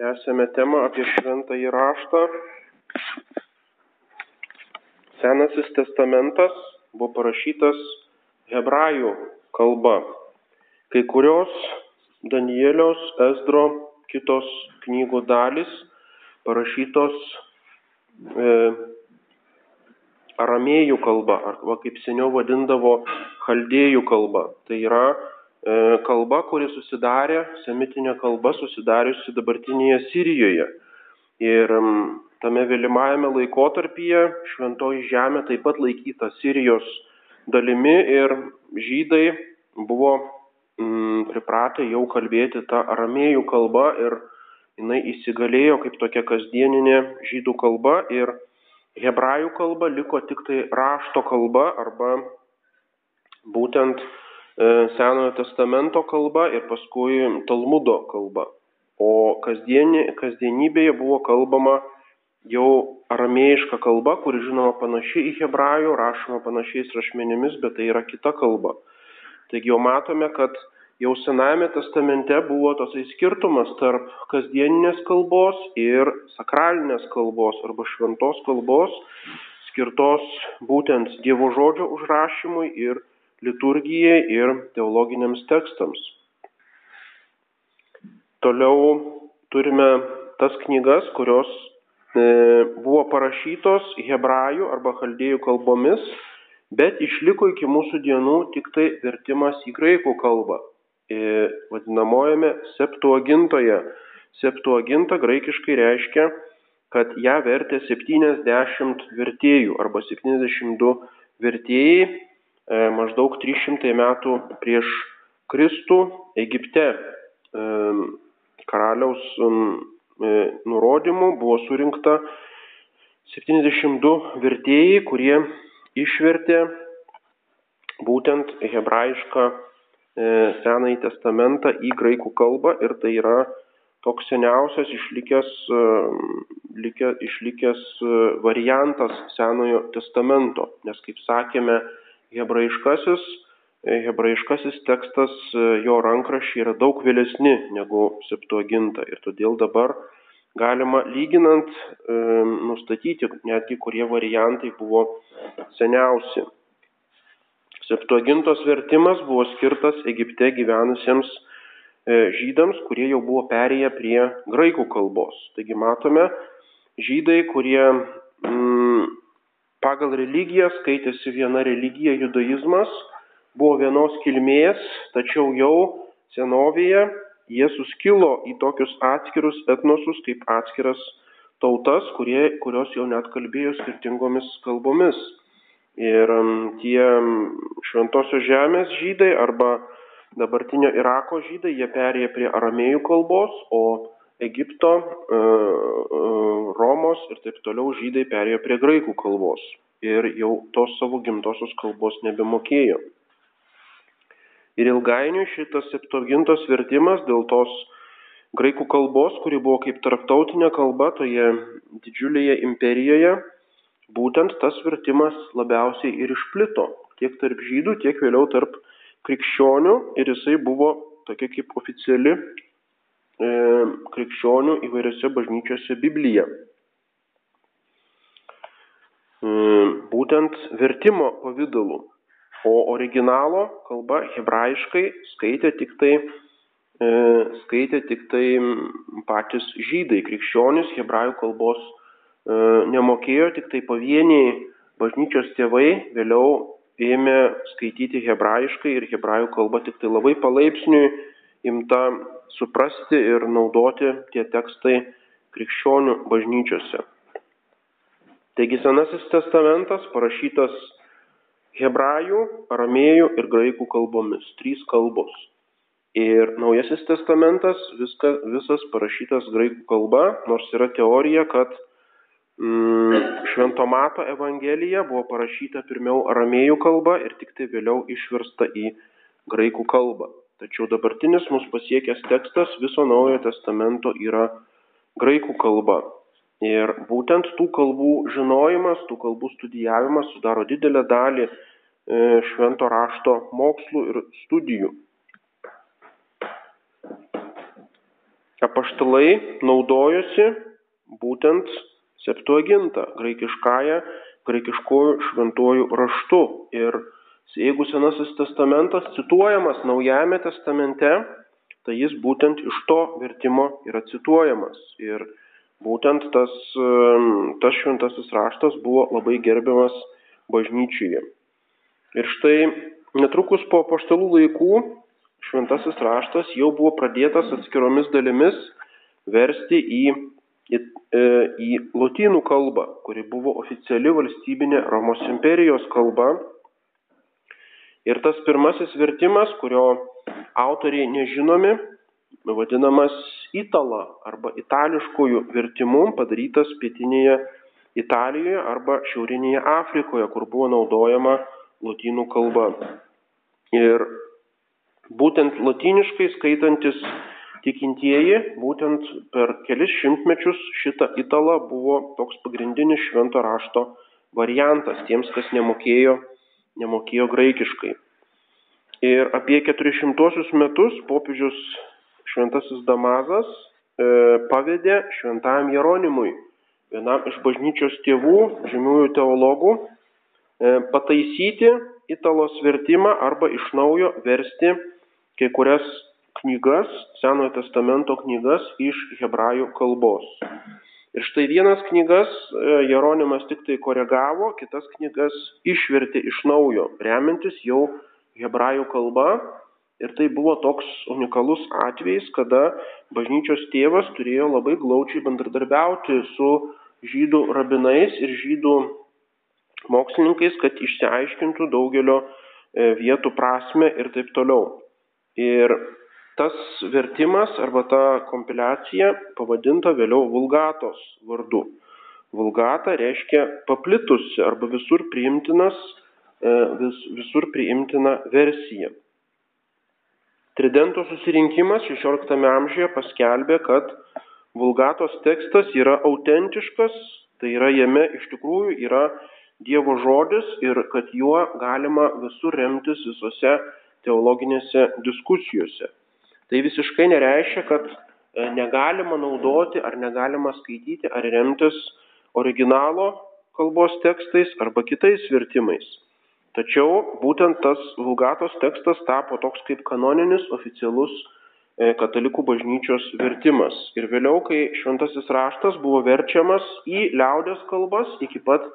Tęsėme temą apie šventąjį raštą. Senasis testamentas buvo parašytas hebrajų kalba. Kai kurios Danieliaus, Esdro, kitos knygų dalis parašytos e, aramėjų kalba, arba kaip seniau vadindavo chaldėjų kalba. Tai yra kalba, kuri susidarė, semitinė kalba susidariusi dabartinėje Sirijoje. Ir tame vėlimajame laikotarpyje šventoji žemė taip pat laikyta Sirijos dalimi ir žydai buvo mm, pripratę jau kalbėti tą aramėjų kalbą ir jinai įsigalėjo kaip tokia kasdieninė žydų kalba ir hebrajų kalba liko tik tai rašto kalba arba būtent E, Senojo testamento kalba ir paskui Talmudo kalba. O kasdienė, kasdienybėje buvo kalbama jau aramėjiška kalba, kuri žinoma panaši į hebrajų, rašoma panašiais rašmenimis, bet tai yra kita kalba. Taigi jau matome, kad jau Senajame testamente buvo tosai skirtumas tarp kasdieninės kalbos ir sakralinės kalbos arba šventos kalbos, skirtos būtent Dievo žodžio užrašymui ir liturgijai ir teologiniams tekstams. Toliau turime tas knygas, kurios e, buvo parašytos hebrajų arba chaldėjų kalbomis, bet išliko iki mūsų dienų tik tai vertimas į graikų kalbą, e, vadinamojame septuagintoje. Septuaginta graikiškai reiškia, kad ją vertė 70 vertėjų arba 72 vertėjai maždaug 300 metų prieš Kristų Egipte e, karaliaus e, nurodymų buvo surinkta 72 vertėjai, kurie išvertė būtent hebrajišką Senąjį testamentą į graikų kalbą ir tai yra toks seniausias išlikęs, išlikęs variantas Senojo testamento, nes kaip sakėme, hebrajiškasis, e, hebrajiškasis tekstas, e, jo rankrašiai yra daug vėlesni negu septuaginta ir todėl dabar galima lyginant e, nustatyti netgi kurie variantai buvo seniausi. Septuagintos vertimas buvo skirtas Egipte gyvenusiems žydams, kurie jau buvo perėję prie graikų kalbos. Taigi matome, žydai, kurie mm, pagal religiją skaitėsi viena religija judaizmas, buvo vienos kilmės, tačiau jau senovėje jie suskilo į tokius atskirus etnosus kaip atskiras tautas, kurie, kurios jau net kalbėjo skirtingomis kalbomis. Ir tie šventosios žemės žydai arba dabartinio Irako žydai, jie perėjo prie aramėjų kalbos, o Egipto, e, e, Romos ir taip toliau žydai perėjo prie graikų kalbos ir jau tos savo gimtosios kalbos nebemokėjo. Ir ilgainiui šitas septuagintos vertimas dėl tos graikų kalbos, kuri buvo kaip tarptautinė kalba toje didžiulėje imperijoje, būtent tas vertimas labiausiai ir išplito tiek tarp žydų, tiek vėliau tarp krikščionių ir jisai buvo tokia kaip oficiali krikščionių įvairiose bažnyčiose Biblija. E, būtent vertimo pavydalu. O originalo kalba hebrajiškai skaitė tik tai, e, skaitė tik tai patys žydai, krikščionys hebrajų kalbos nemokėjo, tik tai pavieniai bažnyčios tėvai vėliau ėmė skaityti hebrajiškai ir hebrajų kalba tik tai labai palaipsniui imta suprasti ir naudoti tie tekstai krikščionių bažnyčiose. Taigi Senasis testamentas parašytas hebrajų, aramėjų ir graikų kalbomis. Trys kalbos. Ir Naujasis testamentas viska, visas parašytas graikų kalba, nors yra teorija, kad mm, Šventomato Evangelija buvo parašyta pirmiau aramėjų kalba ir tik tai vėliau išversta į graikų kalbą. Tačiau dabartinis mūsų pasiekęs tekstas viso Naujojo testamento yra graikų kalba. Ir būtent tų kalbų žinojimas, tų kalbų studijavimas sudaro didelę dalį e, švento rašto mokslų ir studijų. apaštalai naudojosi būtent septuagintą, graikiškąją, graikiškojų šventuoju raštu. Ir jeigu Senasis testamentas cituojamas Naujajame testamente, tai jis būtent iš to vertimo yra cituojamas. Ir būtent tas, tas šventasis raštas buvo labai gerbiamas bažnyčiuje. Ir štai netrukus po paštalų laikų šventasis raštas jau buvo pradėtas atskiromis dalimis versti į, į, e, į lotynų kalbą, kuri buvo oficiali valstybinė Romos imperijos kalba. Ir tas pirmasis vertimas, kurio autoriai nežinomi, vadinamas Itala arba itališkojų vertimu padarytas pietinėje Italijoje arba šiaurinėje Afrikoje, kur buvo naudojama lotynų kalba. Ir būtent lotyniškai skaitantis tikintieji, būtent per kelis šimtmečius šitą italą buvo toks pagrindinis švento rašto variantas tiems, kas nemokėjo, nemokėjo graikiškai. Ir apie 400 metus popiežius šventasis Damazas e, pavedė šventajam Jeronimui, vienam iš bažnyčios tėvų, žymiųjų teologų, e, pataisyti italos vertimą arba iš naujo versti kai kurias knygas, Senojo testamento knygas iš hebrajų kalbos. Ir štai vienas knygas e, Jeronimas tik tai koregavo, kitas knygas išvertė iš naujo, remiantis jau hebrajų kalba. Ir tai buvo toks unikalus atvejis, kada bažnyčios tėvas turėjo labai glaučiai bendradarbiauti su žydų rabinais ir žydų mokslininkais, kad išsiaiškintų daugelio e, vietų prasme ir taip toliau. Ir tas vertimas arba ta kompiliacija pavadinta vėliau vulgatos vardu. Vulgata reiškia paplitusi arba visur E, vis, visur priimtina versija. Tridento susirinkimas XVI amžiuje paskelbė, kad vulgatos tekstas yra autentiškas, tai yra jame iš tikrųjų yra Dievo žodis ir kad juo galima visur remtis visose teologinėse diskusijose. Tai visiškai nereiškia, kad e, negalima naudoti ar negalima skaityti ar remtis originalo kalbos tekstais arba kitais vertimais. Tačiau būtent tas vulgatos tekstas tapo toks kaip kanoninis oficialus e, katalikų bažnyčios vertimas. Ir vėliau, kai šventasis raštas buvo verčiamas į liaudės kalbas iki pat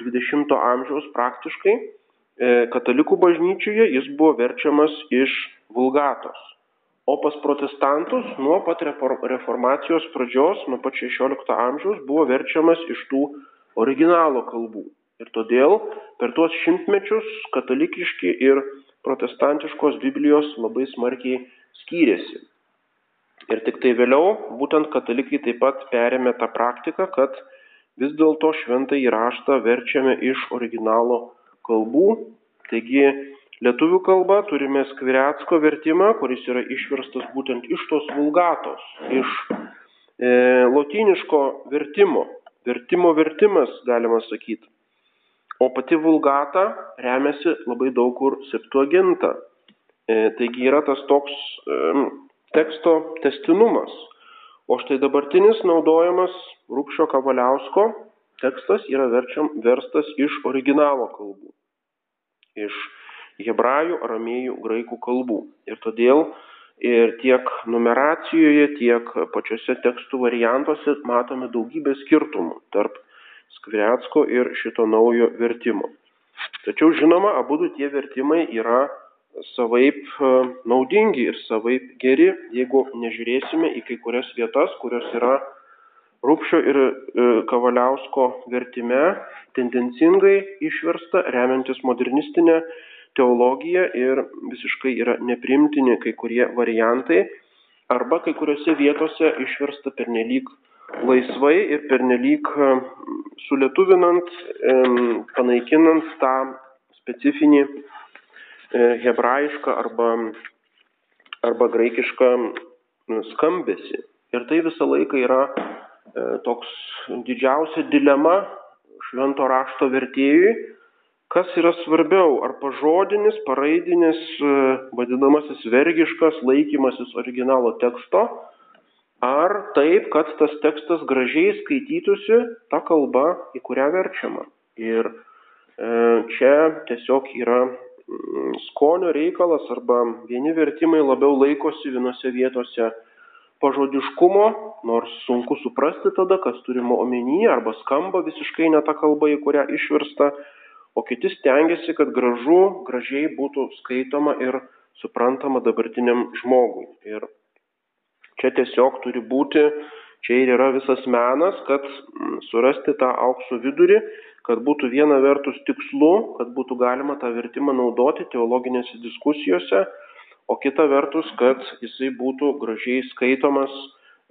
20 amžiaus praktiškai, e, katalikų bažnyčioje jis buvo verčiamas iš vulgatos. O pas protestantus nuo pat reformacijos pradžios, nuo pat 16 amžiaus buvo verčiamas iš tų originalo kalbų. Ir todėl per tuos šimtmečius katalikiški ir protestantiškos Biblijos labai smarkiai skyrėsi. Ir tik tai vėliau būtent katalikai taip pat perėmė tą praktiką, kad vis dėlto šventą įraštą verčiame iš originalo kalbų. Taigi lietuvių kalba turime Skviretsko vertimą, kuris yra išverstas būtent iš tos vulgatos, iš e, lotyniško vertimo. Vertimo vertimas, galima sakyti. O pati vulgata remiasi labai daug kur septuaginta. E, taigi yra tas toks e, teksto testinumas. O štai dabartinis naudojamas Rūpšio Kavaliausko tekstas yra verčiam, verstas iš originalo kalbų. Iš hebrajų, aramėjų, graikų kalbų. Ir todėl ir tiek numeracijoje, tiek pačiose tekstų variantuose matome daugybę skirtumų tarp Skvirecko ir šito naujo vertimo. Tačiau žinoma, abu tie vertimai yra savaip e, naudingi ir savaip geri, jeigu nežiūrėsime į kai kurias vietas, kurios yra Rūpšio ir e, Kavaliausko vertime tendencingai išversta, remiantis modernistinę teologiją ir visiškai yra neprimtini kai kurie variantai, arba kai kuriuose vietose išversta pernelyg laisvai ir pernelyg e, sulietuvinant, panaikinant tą specifinį e, hebrajišką arba, arba graikišką skambesi. Ir tai visą laiką yra e, toks didžiausia dilema švento rašto vertėjui, kas yra svarbiau, ar pažodinis, paraidinis, vadinamasis vergiškas laikymasis originalo teksto, ar taip, kad tas tekstas gražiai skaitytųsi tą kalbą, į kurią verčiama. Ir e, čia tiesiog yra mm, skonio reikalas arba vieni vertimai labiau laikosi vienose vietose pažodiškumo, nors sunku suprasti tada, kas turima omenyje, arba skamba visiškai ne ta kalba, į kurią išversta, o kiti stengiasi, kad gražu, gražiai būtų skaitoma ir suprantama dabartiniam žmogui. Ir čia tiesiog turi būti, čia ir yra visas menas, kad mm, surasti tą aukso vidurį, kad būtų viena vertus tikslu, kad būtų galima tą vertimą naudoti teologinėse diskusijose, o kita vertus, kad jisai būtų gražiai skaitomas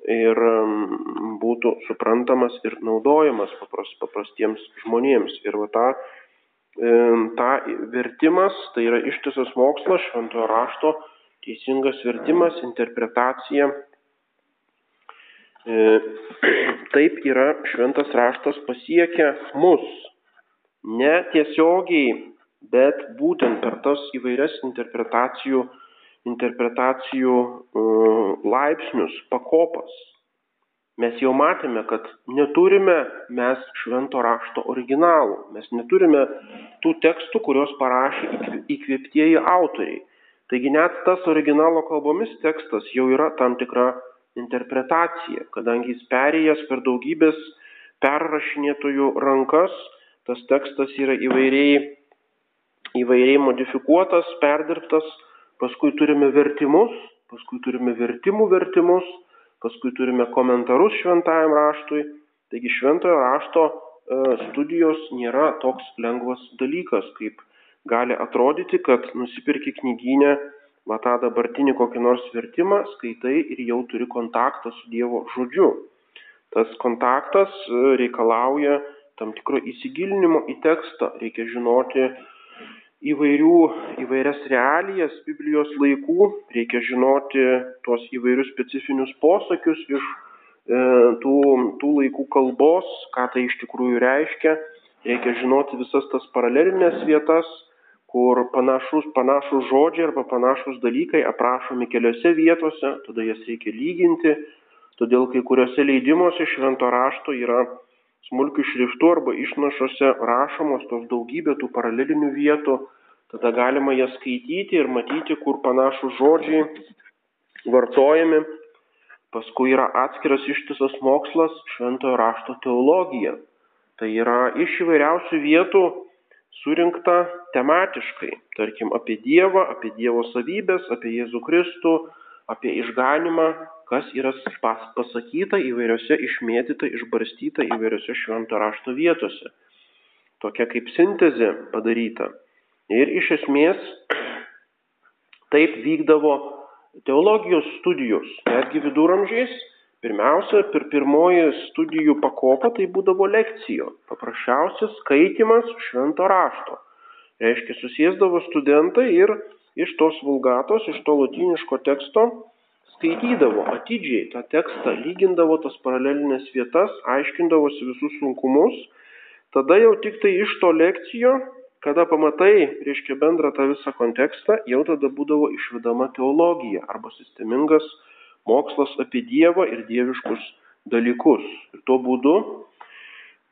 ir mm, būtų suprantamas ir naudojamas papras, paprastiems žmonėms. Ir va ta, ta vertimas, tai yra ištisas mokslas, šventojo rašto, teisingas vertimas, interpretacija. E, taip yra šventas raštas pasiekia mus. Ne tiesiogiai, bet būtent per tas įvairias interpretacijų interpretacijų e, laipsnius, pakopas. Mes jau matėme, kad neturime mes švento rašto originalų, mes neturime tų tekstų, kuriuos parašė įkvėptieji autoriai. Taigi net tas originalo kalbomis tekstas jau yra tam tikra interpretacija, kadangi jis perėjęs per daugybės perrašinėtojų rankas, tas tekstas yra įvairiai, įvairiai modifikuotas, perdirbtas, paskui turime vertimus, paskui turime vertimų vertimus, paskui turime komentarus šventajam raštui. Taigi šventojo rašto e, studijos nėra toks lengvas dalykas, kaip gali atrodyti, kad nusipirki knyginę, va tą dabartinį kokį nors vertimą, skaitai ir jau turi kontaktą su Dievo žodžiu. Tas kontaktas e, reikalauja tam tikro įsigilinimo į tekstą, reikia žinoti, įvairių, įvairias realijas Biblijos laikų, reikia žinoti tuos įvairius specifinius posakius iš e, tų, tų laikų kalbos, ką tai iš tikrųjų reiškia, reikia žinoti visas tas paralelinės vietas, kur panašus, panašus žodžiai arba panašus dalykai aprašomi keliose vietose, tada jas reikia lyginti, todėl kai kuriuose leidimuose švento rašto yra smulkių šriftų arba išnašose rašomos tos daugybė tų paralelinių vietų, tada galima jas skaityti ir matyti, kur panašus žodžiai vartojami. Paskui yra atskiras ištisas mokslas šventojo rašto teologija. Tai yra iš įvairiausių vietų surinkta tematiškai, tarkim, apie Dievą, apie Dievo savybės, apie Jėzų Kristų, apie išganimą, kas yra pasakyta įvairiose išmėtyta, išbarstyta įvairiose švento rašto vietose. Tokia kaip sintezė padaryta. Ir iš esmės taip vykdavo teologijos studijos, netgi viduramžiais. Pirmiausia, per pirmoji studijų pakopa tai būdavo lekcijo, paprasčiausias skaitimas švento rašto. Reiškia, susėsdavo studentai ir iš tos vulgatos, iš to latiniško teksto skaitydavo atidžiai tą tekstą, lygindavo tas paralelinės vietas, aiškindavosi visus sunkumus, tada jau tik tai iš to lekcijo, kada pamatai, reiškia bendrą tą visą kontekstą, jau tada būdavo išvedama teologija arba sistemingas mokslas apie Dievą ir dieviškus dalykus. Ir tuo būdu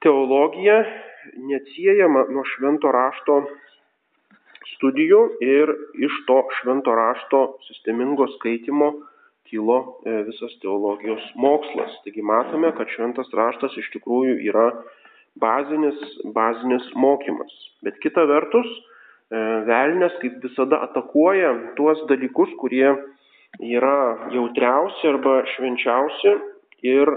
teologija neatsiejama nuo švento rašto studijų ir iš to švento rašto sistemingo skaitimo kilo e, visas teologijos mokslas. Taigi matome, kad šventas raštas iš tikrųjų yra bazinis, bazinis mokymas. Bet kita vertus, e, velnės kaip visada atakuoja tuos dalykus, kurie yra jautriausi arba švenčiausi ir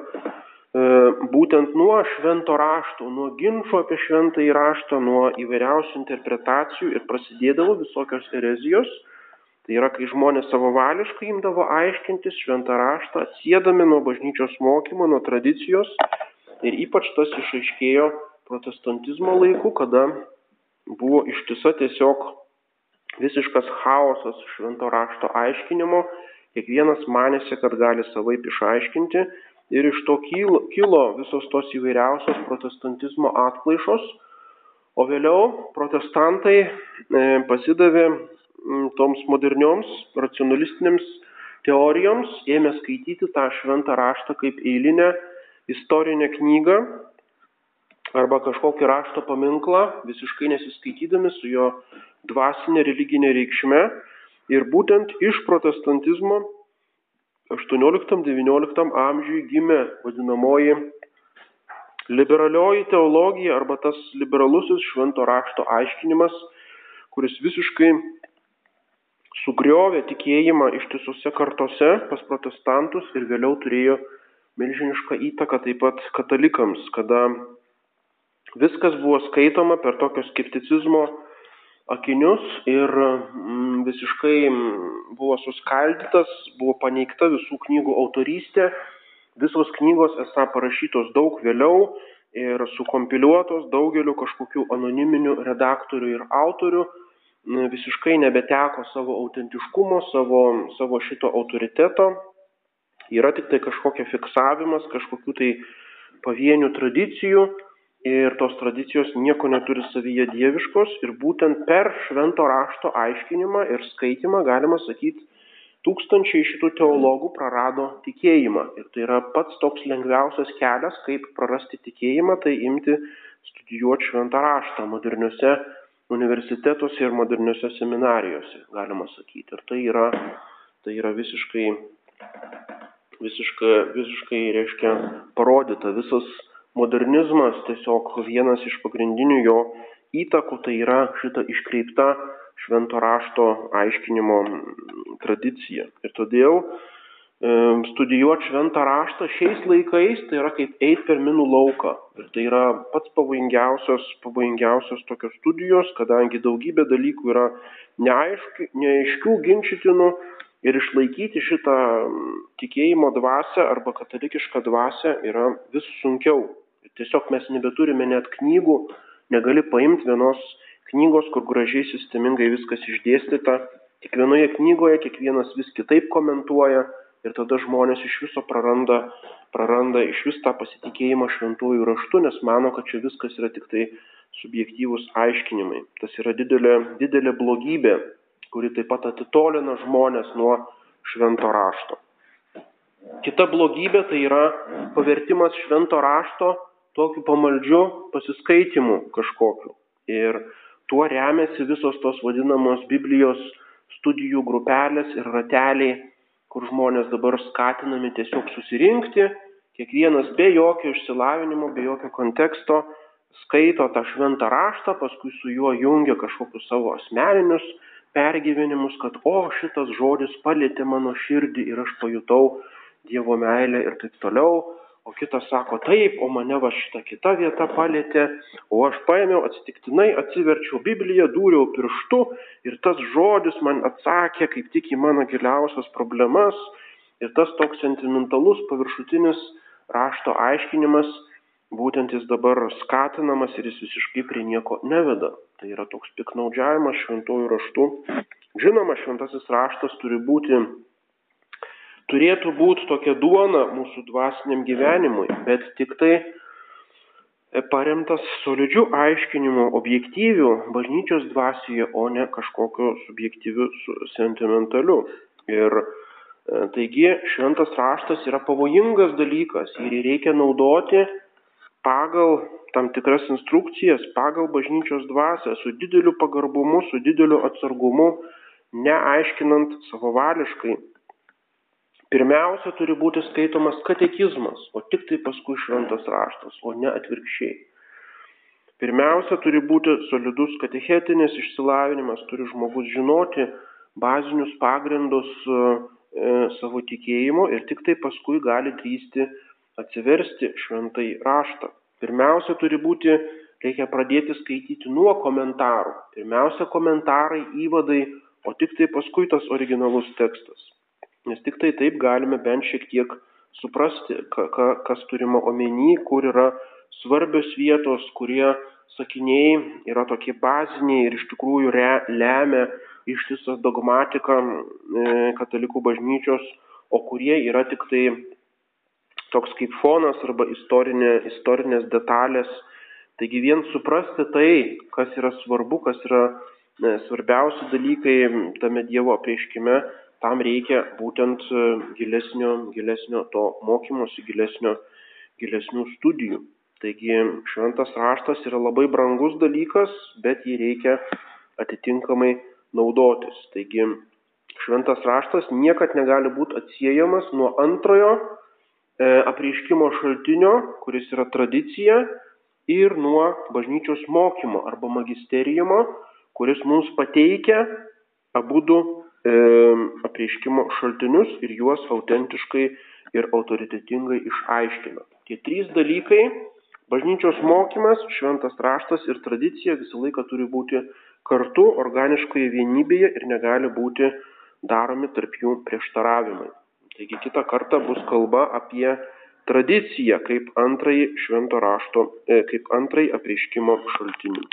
būtent nuo švento rašto, nuo ginčio apie šventąjį raštą, nuo įvairiausių interpretacijų ir prasidėdavo visokios erezijos, Tai yra, kai žmonės savavališkai imdavo aiškintis šventą raštą, atsiedami nuo bažnyčios mokymo, nuo tradicijos. Ir ypač tas išaiškėjo protestantizmo laiku, kada buvo ištisa tiesiog visiškas chaosas švento rašto aiškinimo. Kiekvienas manėsi, kad gali savaip išaiškinti. Ir iš to kilo, kilo visos tos įvairiausios protestantizmo atklaišos. O vėliau protestantai e, pasidavė toms modernioms racionalistinėms teorijoms, ėmė skaityti tą šventą raštą kaip eilinę istorinę knygą arba kažkokį rašto paminklą, visiškai nesiskaitydami su jo dvasinė religinė reikšme. Ir būtent iš protestantizmo 18-19 amžiui gimė vadinamoji liberalioji teologija arba tas liberalusis švento rašto aiškinimas, kuris visiškai sugriovė tikėjimą ištisose kartose pas protestantus ir vėliau turėjo milžinišką įtaką taip pat katalikams, kada viskas buvo skaitoma per tokio skepticizmo akinius ir mm, visiškai mm, buvo suskaldytas, buvo paneigta visų knygų autorystė, visos knygos esą parašytos daug vėliau ir sukompiliuotos daugeliu kažkokių anoniminių redaktorių ir autorių, visiškai nebeteko savo autentiškumo, savo, savo šito autoriteto. Yra tik tai kažkokia fiksavimas, kažkokių tai pavienių tradicijų ir tos tradicijos nieko neturi savyje dieviškos ir būtent per švento rašto aiškinimą ir skaitimą galima sakyti, tūkstančiai šitų teologų prarado tikėjimą. Ir tai yra pats toks lengviausias kelias, kaip prarasti tikėjimą, tai imti studijuoti šventą raštą moderniuose universitetuose ir moderniuose seminarijose, galima sakyti. Ir tai yra, tai yra visiškai, visiškai, visiškai, reiškia, parodyta. Visas modernizmas tiesiog vienas iš pagrindinių jo įtakų tai yra šita iškreipta švento rašto aiškinimo tradicija. Ir todėl studijuoti šventą raštą šiais laikais tai yra kaip eiti per minų lauką. Ir tai yra pats pavojingiausios, pavojingiausios tokios studijos, kadangi daugybė dalykų yra neaiškių, neaiškių, ginčytinų ir išlaikyti šitą tikėjimo dvasę arba katalikišką dvasę yra vis sunkiau. Ir tiesiog mes nebeturime net knygų, negali paimti vienos knygos, kur gražiai sistemingai viskas išdėstyta. Kiekvienoje knygoje kiekvienas vis kitaip komentuoja ir tada žmonės iš viso praranda, praranda iš vis tą pasitikėjimą šventųjų raštu, nes mano, kad čia viskas yra tik tai subjektyvūs aiškinimai. Tas yra didelė, didelė blogybė, kuri taip pat atitolina žmonės nuo švento rašto. Kita blogybė tai yra pavertimas švento rašto tokiu pamaldžiu pasiskaitimu kažkokiu. Ir Tuo remiasi visos tos vadinamos Biblijos studijų grupelės ir rateliai, kur žmonės dabar skatinami tiesiog susirinkti, kiekvienas be jokio išsilavinimo, be jokio konteksto skaito tą šventą raštą, paskui su juo jungia kažkokius savo asmeninius pergyvenimus, kad o šitas žodis palėtė mano širdį ir aš pajutau Dievo meilę ir taip toliau. O kitas sako taip, o mane va šita kita vieta palėtė, o aš paėmiau atsitiktinai, atsiverčiau Bibliją, dūriau pirštu ir tas žodis man atsakė kaip tik į mano giliausias problemas. Ir tas toks sentimentalus paviršutinis rašto aiškinimas, būtent jis dabar skatinamas ir jis visiškai prie nieko neveda. Tai yra toks piknaudžiavimas šventojų raštų. Žinoma, šventasis raštas turi būti turėtų būti tokia duona mūsų dvasiniam gyvenimui, bet tik tai e, paremtas solidžiu aiškinimu objektyviu bažnyčios dvasioje, o ne kažkokiu subjektyviu sentimentaliu. Ir e, taigi šventas raštas yra pavojingas dalykas ir jį reikia naudoti pagal tam tikras instrukcijas, pagal bažnyčios dvasę, su dideliu pagarbumu, su dideliu atsargumu, neaiškinant savavališkai Pirmiausia turi būti skaitomas katekizmas, o tik tai paskui šventas raštas, o ne atvirkščiai. Pirmiausia turi būti solidus katechetinis išsilavinimas, turi žmogus žinoti bazinius pagrindus e, savo tikėjimo ir tik tai paskui gali drįsti atsiversti šventai raštą. Pirmiausia turi būti, reikia pradėti skaityti nuo komentarų. Pirmiausia komentarai, įvadai, o tik tai paskui tas originalus tekstas. Nes tik tai taip galime bent šiek tiek suprasti, ka, ka, kas turima omeny, kur yra svarbios vietos, kurie sakiniai yra tokie baziniai ir iš tikrųjų re, lemia ištisą dogmatiką e, katalikų bažnyčios, o kurie yra tik tai toks kaip fonas arba istorinė, istorinės detalės. Taigi vien suprasti tai, kas yra svarbu, kas yra e, svarbiausi dalykai tame Dievo apreiškime, tam reikia būtent e, gilesnio, gilesnio to mokymosi, gilesnio, gilesnių studijų. Taigi šventas raštas yra labai brangus dalykas, bet jį reikia atitinkamai naudotis. Taigi šventas raštas niekad negali būti atsiejamas nuo antrojo apreiškimo šaltinio, kuris yra tradicija, ir nuo bažnyčios mokymo arba magisterijumo, kuris mums pateikia abu du e, apreiškimo šaltinius ir juos autentiškai ir autoritetingai išaiškina. Tie trys dalykai Bažnyčios mokymas, šventas raštas ir tradicija visą laiką turi būti kartu organiškoje vienybėje ir negali būti daromi tarp jų prieštaravimai. Taigi kitą kartą bus kalba apie tradiciją kaip antrąjį švento rašto, e, kaip antrąjį apreiškimo šaltinį.